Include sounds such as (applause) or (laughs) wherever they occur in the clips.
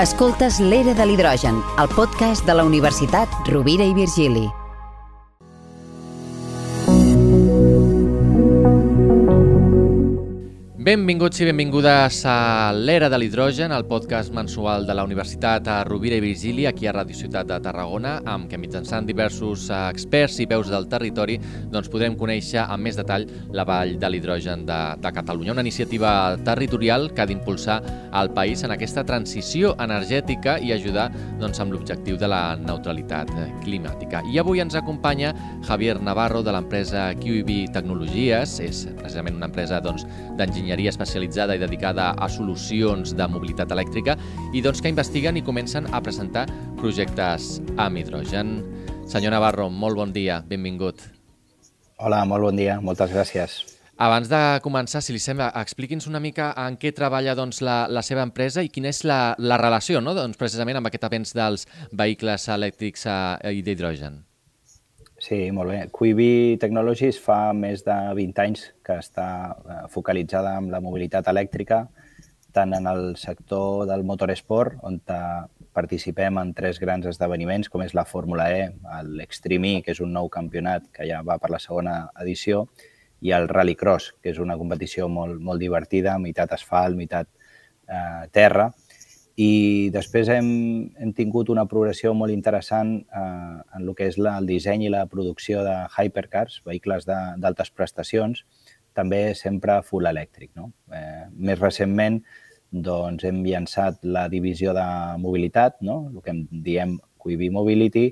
Escoltes l'Era de l'Hidrogen, el podcast de la Universitat Rovira i Virgili. Benvinguts i benvingudes a l'Era de l'Hidrogen, el podcast mensual de la Universitat a Rovira i Virgili, aquí a Ràdio Ciutat de Tarragona, amb què mitjançant diversos eh, experts i veus del territori doncs podrem conèixer amb més detall la Vall de l'Hidrogen de, de Catalunya, una iniciativa territorial que ha d'impulsar el país en aquesta transició energètica i ajudar doncs, amb l'objectiu de la neutralitat climàtica. I avui ens acompanya Javier Navarro de l'empresa QIB Tecnologies, és precisament una empresa doncs, d'enginyeria enginyeria especialitzada i dedicada a solucions de mobilitat elèctrica i doncs que investiguen i comencen a presentar projectes amb hidrogen. Senyor Navarro, molt bon dia, benvingut. Hola, molt bon dia, moltes gràcies. Abans de començar, si li sembla, expliqui'ns una mica en què treballa doncs, la, la seva empresa i quina és la, la relació no? doncs, precisament amb aquest avenç dels vehicles elèctrics eh, i d'hidrogen. Sí, molt bé. Quibi Technologies fa més de 20 anys que està eh, focalitzada en la mobilitat elèctrica, tant en el sector del motoresport, on participem en tres grans esdeveniments, com és la Fórmula E, l'Extreme E, que és un nou campionat que ja va per la segona edició, i el Rallycross, que és una competició molt, molt divertida, meitat asfalt, meitat eh, terra, i després hem, hem tingut una progressió molt interessant eh, en el que és la, el disseny i la producció de hypercars, vehicles d'altes prestacions, també sempre full elèctric. No? Eh, més recentment doncs, hem llançat la divisió de mobilitat, no? el que en diem QIB Mobility,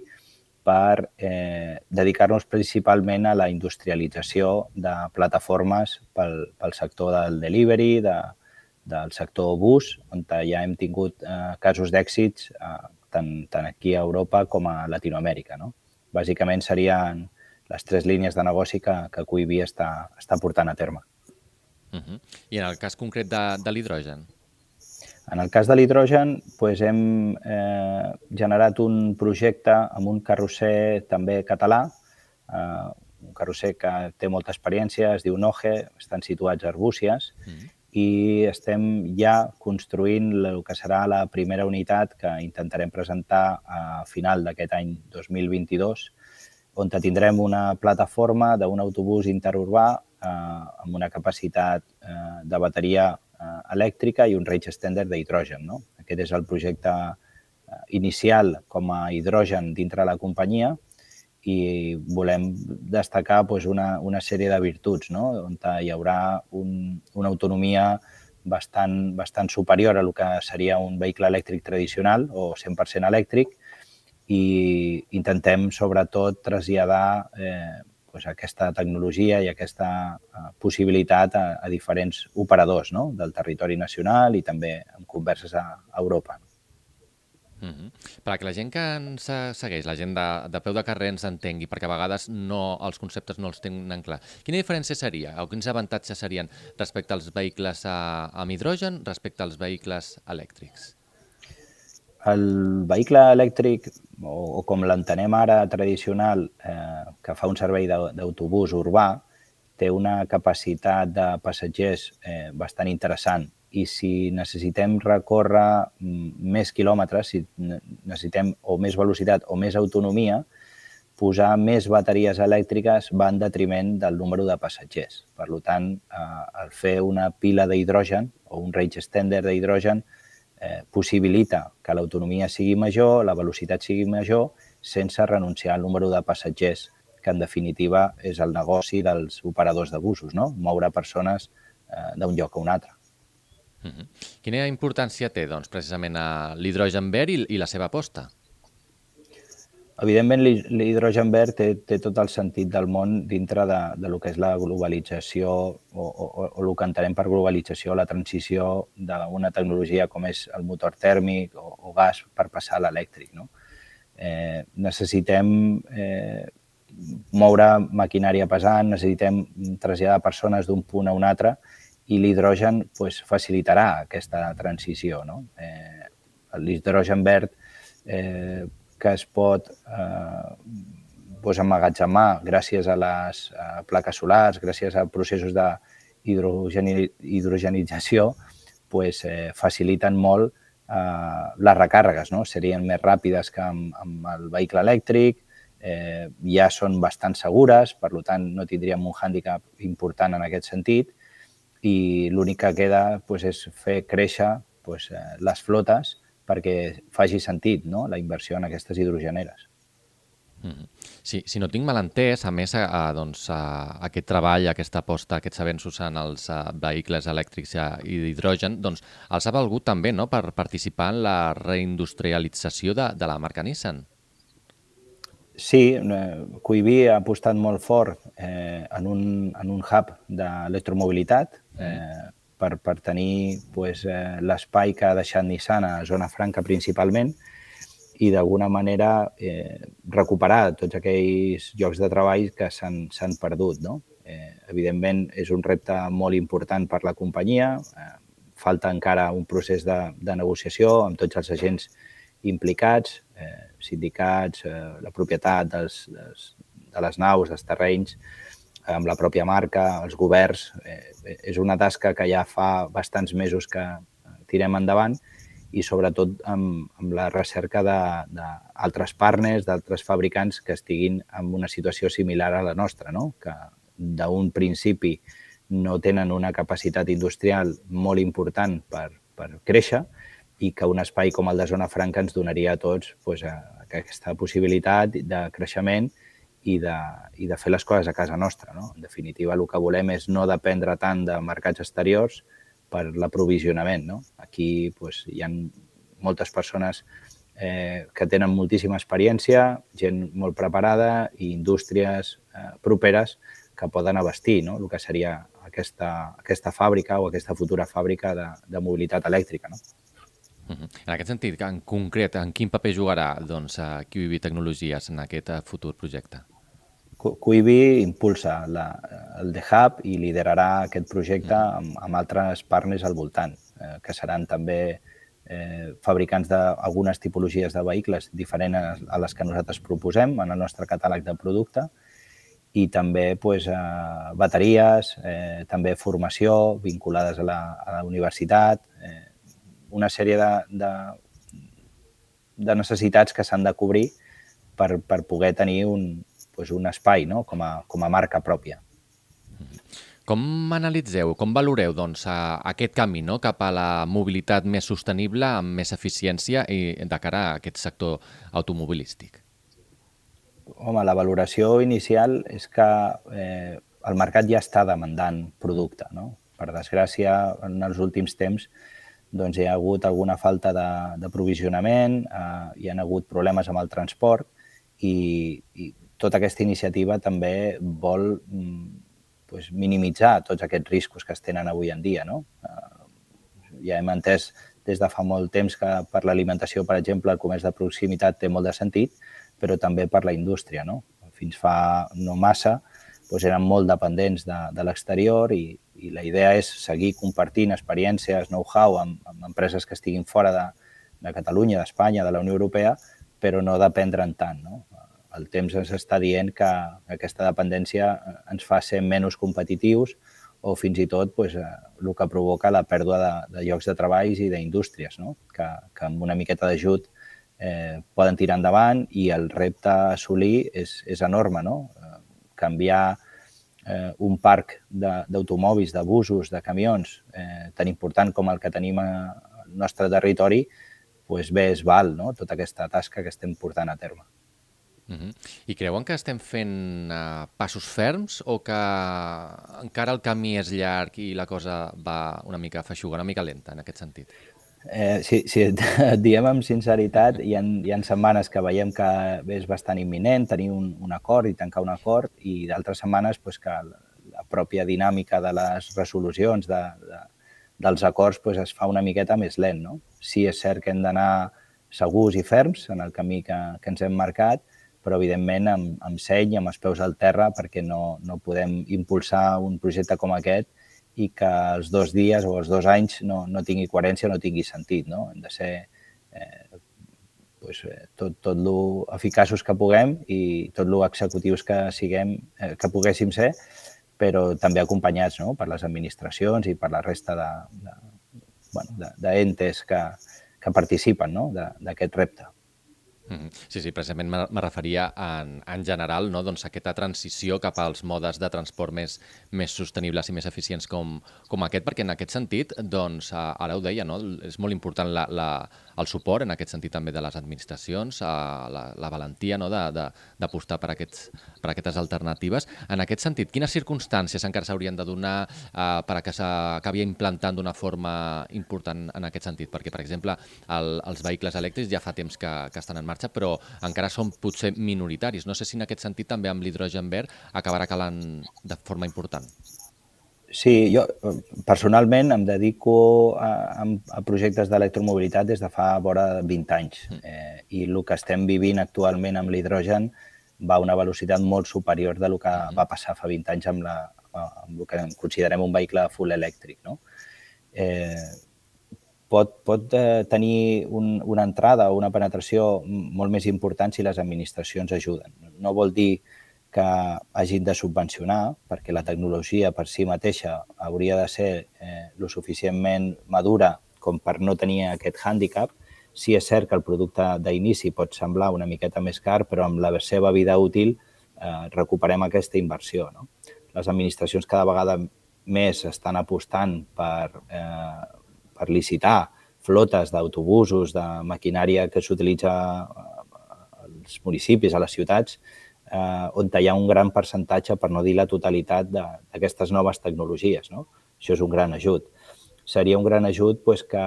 per eh, dedicar-nos principalment a la industrialització de plataformes pel, pel sector del delivery, de, del sector bus, on ja hem tingut eh, casos d'èxits eh, tant, tant aquí a Europa com a Latinoamèrica. No? Bàsicament serien les tres línies de negoci que, que QIB està, està portant a terme. Uh -huh. I en el cas concret de, de l'hidrogen? En el cas de l'hidrogen, doncs hem eh, generat un projecte amb un carrosser també català, eh, un carrosser que té molta experiència, es diu Noge, estan situats a Arbúcies, uh -huh i estem ja construint el que serà la primera unitat que intentarem presentar a final d'aquest any 2022, on tindrem una plataforma d'un autobús interurbà eh, amb una capacitat eh, de bateria eh, elèctrica i un range extender d'hidrogen. No? Aquest és el projecte eh, inicial com a hidrogen dintre la companyia i volem destacar doncs, una, una sèrie de virtuts, no? on hi haurà un, una autonomia bastant, bastant superior a el que seria un vehicle elèctric tradicional o 100% elèctric i intentem, sobretot, traslladar eh, doncs, aquesta tecnologia i aquesta eh, possibilitat a, a diferents operadors no? del territori nacional i també en converses a, a Europa. Perquè la gent que ens segueix, la gent de, de peu de carrer ens entengui, perquè a vegades no, els conceptes no els tenen clar. Quina diferència seria o quins avantatges serien respecte als vehicles a, amb hidrogen respecte als vehicles elèctrics? El vehicle elèctric, o, o com l'entenem ara tradicional, eh, que fa un servei d'autobús urbà, té una capacitat de passatgers eh, bastant interessant i si necessitem recórrer mm, més quilòmetres, si necessitem o més velocitat o més autonomia, posar més bateries elèctriques va en detriment del número de passatgers. Per tant, eh, el fer una pila d'hidrogen o un range extender d'hidrogen eh, possibilita que l'autonomia sigui major, la velocitat sigui major, sense renunciar al número de passatgers, que en definitiva és el negoci dels operadors de busos, no? moure persones eh, d'un lloc a un altre. -huh. Quina importància té, doncs, precisament l'hidrogen verd i, i la seva aposta? Evidentment, l'hidrogen verd té, té tot el sentit del món dintre de, de lo que és la globalització o, o, o el que entenem per globalització, la transició d'una tecnologia com és el motor tèrmic o, o gas per passar a l'elèctric. No? Eh, necessitem eh, moure maquinària pesant, necessitem traslladar persones d'un punt a un altre i l'hidrogen pues, facilitarà aquesta transició. No? Eh, l'hidrogen verd eh, que es pot eh, pues, emmagatzemar gràcies a les a plaques solars, gràcies a processos d'hidrogenització, pues, eh, faciliten molt eh, les recàrregues no? serien més ràpides que amb, amb el vehicle elèctric, eh, ja són bastant segures, per tant no tindríem un hàndicap important en aquest sentit i l'únic que queda pues, és fer créixer pues, eh, les flotes perquè faci sentit no? la inversió en aquestes hidrogeneres. Mm -hmm. Sí, si no tinc mal entès, a més, a, a, doncs, a, aquest treball, aquesta aposta, aquests avenços en els a, vehicles elèctrics i d'hidrogen, doncs els ha valgut també no?, per participar en la reindustrialització de, de la marca Nissan. Sí, eh, ha apostat molt fort eh, en, un, en un hub d'electromobilitat. Eh, per, per tenir pues, eh, l'espai que ha deixat Nissan a Zona Franca principalment i d'alguna manera eh, recuperar tots aquells llocs de treball que s'han perdut. No? Eh, evidentment, és un repte molt important per la companyia. Eh, falta encara un procés de, de negociació amb tots els agents implicats, eh, sindicats, eh, la propietat dels, dels, de les naus, dels terrenys, amb la pròpia marca, els governs. Eh, és una tasca que ja fa bastants mesos que tirem endavant i sobretot amb, amb la recerca d'altres partners, d'altres fabricants que estiguin en una situació similar a la nostra, no? que d'un principi no tenen una capacitat industrial molt important per, per créixer i que un espai com el de Zona Franca ens donaria a tots pues, aquesta possibilitat de creixement i de, i de fer les coses a casa nostra. No? En definitiva, el que volem és no dependre tant de mercats exteriors, per l'aprovisionament. No? Aquí pues, hi ha moltes persones eh, que tenen moltíssima experiència, gent molt preparada i indústries eh, properes que poden abastir no? el que seria aquesta, aquesta fàbrica o aquesta futura fàbrica de, de mobilitat elèctrica. No? En aquest sentit, en concret, en quin paper jugarà doncs, QIB Tecnologies en aquest eh, futur projecte? Quibi impulsa la, el The Hub i liderarà aquest projecte amb, amb altres partners al voltant, eh, que seran també eh, fabricants d'algunes tipologies de vehicles diferents a les que nosaltres proposem en el nostre catàleg de producte i també pues, eh, bateries, eh, també formació vinculades a la, a la universitat, eh, una sèrie de, de, de necessitats que s'han de cobrir per, per poder tenir un, pues, un espai no? com, a, com a marca pròpia. Com analitzeu, com valoreu doncs, a, aquest camí no? cap a la mobilitat més sostenible, amb més eficiència i de cara a aquest sector automobilístic? Home, la valoració inicial és que eh, el mercat ja està demandant producte. No? Per desgràcia, en els últims temps doncs, hi ha hagut alguna falta d'aprovisionament, eh, hi ha hagut problemes amb el transport i, i tota aquesta iniciativa també vol pues, minimitzar tots aquests riscos que es tenen avui en dia. No? Uh, ja hem entès des de fa molt temps que per l'alimentació, per exemple, el comerç de proximitat té molt de sentit, però també per la indústria. No? Fins fa no massa doncs eren molt dependents de, de l'exterior i, i la idea és seguir compartint experiències, know-how amb, amb empreses que estiguin fora de, de Catalunya, d'Espanya, de la Unió Europea, però no dependre'n tant. No? el temps ens està dient que aquesta dependència eh, ens fa ser menys competitius o fins i tot pues, eh, el que provoca la pèrdua de, de llocs de treball i d'indústries, no? que, que amb una miqueta d'ajut eh, poden tirar endavant i el repte a assolir és, és enorme. No? Eh, canviar eh, un parc d'automòbils, de, busos, de camions eh, tan important com el que tenim al nostre territori, pues bé, es val no? tota aquesta tasca que estem portant a terme. Uh -huh. I creuen que estem fent uh, passos ferms o que encara el camí és llarg i la cosa va una mica feixuga, una mica lenta en aquest sentit? Eh, si, si et (laughs) diem amb sinceritat, hi ha, hi ha setmanes que veiem que és bastant imminent tenir un, un acord i tancar un acord i d'altres setmanes pues, que la, pròpia dinàmica de les resolucions, de, de, dels acords, pues, es fa una miqueta més lent. No? Sí, és cert que hem d'anar segurs i ferms en el camí que, que ens hem marcat, però evidentment amb, amb seny, amb els peus al terra, perquè no, no podem impulsar un projecte com aquest i que els dos dies o els dos anys no, no tingui coherència, no tingui sentit. No? Hem de ser eh, eh, tot, tot lo eficaços que puguem i tot lo executius que siguem, eh, que poguéssim ser, però també acompanyats no? per les administracions i per la resta de, de, bueno, de, de que, que participen no? d'aquest repte. Mm-hmm. Sí, sí, precisament me referia en, en general no? doncs aquesta transició cap als modes de transport més, més sostenibles i més eficients com, com aquest, perquè en aquest sentit, doncs, ara ho deia, no? és molt important la, la, el suport, en aquest sentit també de les administracions, la, la valentia no? d'apostar per, aquests, per aquestes alternatives. En aquest sentit, quines circumstàncies encara s'haurien de donar eh, per a que s'acabi implantant d'una forma important en aquest sentit? Perquè, per exemple, el, els vehicles elèctrics ja fa temps que, que estan en marxa, però encara són potser minoritaris. No sé si en aquest sentit també amb l'hidrogen verd acabarà calant de forma important. Sí, jo personalment em dedico a, a projectes d'electromobilitat des de fa vora 20 anys mm. eh, i el que estem vivint actualment amb l'hidrogen va a una velocitat molt superior de lo que mm. va passar fa 20 anys amb, la, amb el que considerem un vehicle full elèctric. No? Eh, pot, pot eh, tenir un, una entrada o una penetració molt més important si les administracions ajuden. No vol dir que hagin de subvencionar, perquè la tecnologia per si mateixa hauria de ser eh, lo suficientment madura com per no tenir aquest hàndicap. Sí és cert que el producte d'inici pot semblar una miqueta més car, però amb la seva vida útil eh, recuperem aquesta inversió. No? Les administracions cada vegada més estan apostant per eh, per licitar flotes d'autobusos, de maquinària que s'utilitza als municipis, a les ciutats, eh, on hi ha un gran percentatge, per no dir la totalitat, d'aquestes noves tecnologies. No? Això és un gran ajut. Seria un gran ajut pues, que,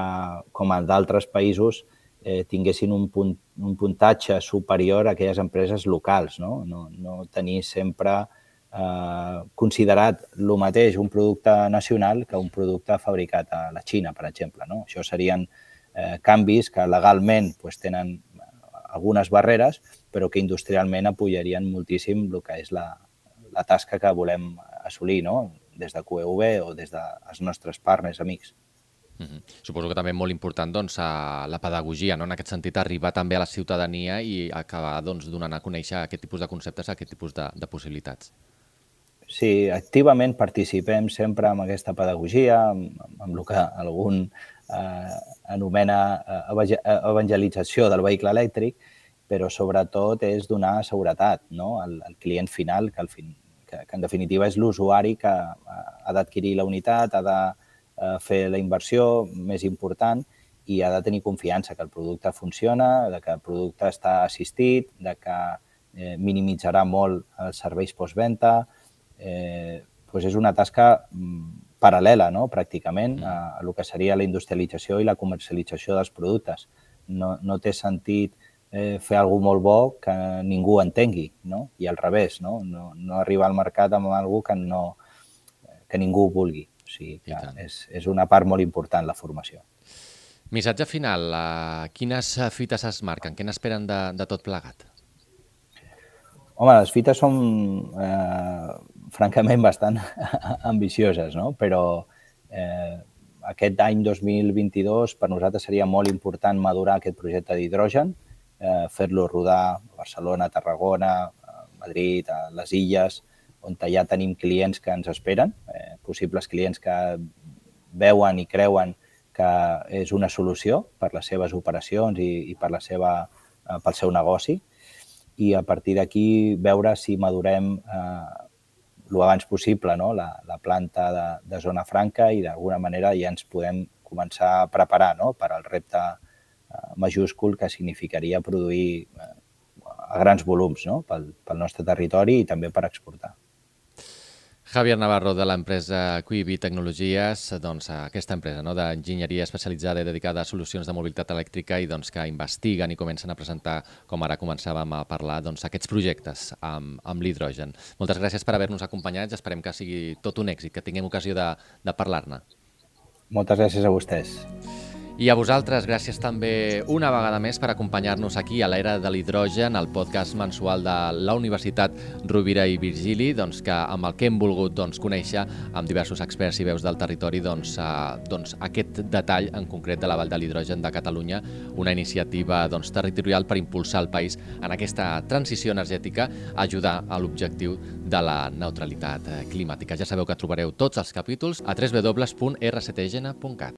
com en d'altres països, eh, tinguessin un, punt, un puntatge superior a aquelles empreses locals, no, no, no tenir sempre eh, considerat el mateix un producte nacional que un producte fabricat a la Xina, per exemple. No? Això serien eh, canvis que legalment pues, tenen algunes barreres, però que industrialment apoyarien moltíssim el que és la, la tasca que volem assolir no? des de QEV o des dels nostres partners, amics. Mm -hmm. Suposo que també molt important doncs, a la pedagogia, no? en aquest sentit arribar també a la ciutadania i acabar doncs, donant a conèixer aquest tipus de conceptes, aquest tipus de, de possibilitats. Sí, activament participem sempre en aquesta pedagogia, amb, amb el que algun eh, anomena eh, evangelització del vehicle elèctric, però sobretot és donar seguretat no? al, al client final, que, al fin, que, que en definitiva és l'usuari que eh, ha d'adquirir la unitat, ha de eh, fer la inversió més important i ha de tenir confiança que el producte funciona, de que el producte està assistit, de que eh, minimitzarà molt els serveis postventa, eh, doncs és una tasca mm, paral·lela, no? pràcticament, a, a el que seria la industrialització i la comercialització dels productes. No, no té sentit eh, fer alguna molt bo que ningú entengui, no? i al revés, no, no, no arribar al mercat amb alguna que, no, que ningú vulgui. O sigui que és, és una part molt important, la formació. Missatge final. Uh, quines fites es marquen? Què n'esperen de, de tot plegat? Home, les fites són eh, francament bastant (laughs) ambicioses, no? però eh, aquest any 2022 per nosaltres seria molt important madurar aquest projecte d'hidrogen, eh, fer-lo rodar a Barcelona, a Tarragona, a Madrid, a les Illes, on ja tenim clients que ens esperen, eh, possibles clients que veuen i creuen que és una solució per les seves operacions i, i per la seva, eh, pel seu negoci i a partir d'aquí veure si madurem eh, el abans possible no? la, la planta de, de zona franca i d'alguna manera ja ens podem començar a preparar no? per al repte eh, majúscul que significaria produir eh, a grans volums no? pel, pel nostre territori i també per exportar. Javier Navarro, de l'empresa Quibi Tecnologies, doncs, aquesta empresa no, d'enginyeria especialitzada i dedicada a solucions de mobilitat elèctrica i doncs, que investiguen i comencen a presentar, com ara començàvem a parlar, doncs, aquests projectes amb, amb l'hidrogen. Moltes gràcies per haver-nos acompanyat i esperem que sigui tot un èxit, que tinguem ocasió de, de parlar-ne. Moltes gràcies a vostès. I a vosaltres, gràcies també una vegada més per acompanyar-nos aquí a l'Era de l'Hidrogen, el podcast mensual de la Universitat Rovira i Virgili, doncs, que amb el que hem volgut doncs, conèixer amb diversos experts i veus del territori doncs, eh, doncs, aquest detall en concret de la Vall de l'Hidrogen de Catalunya, una iniciativa doncs, territorial per impulsar el país en aquesta transició energètica, ajudar a l'objectiu de la neutralitat climàtica. Ja sabeu que trobareu tots els capítols a www.rctgn.cat.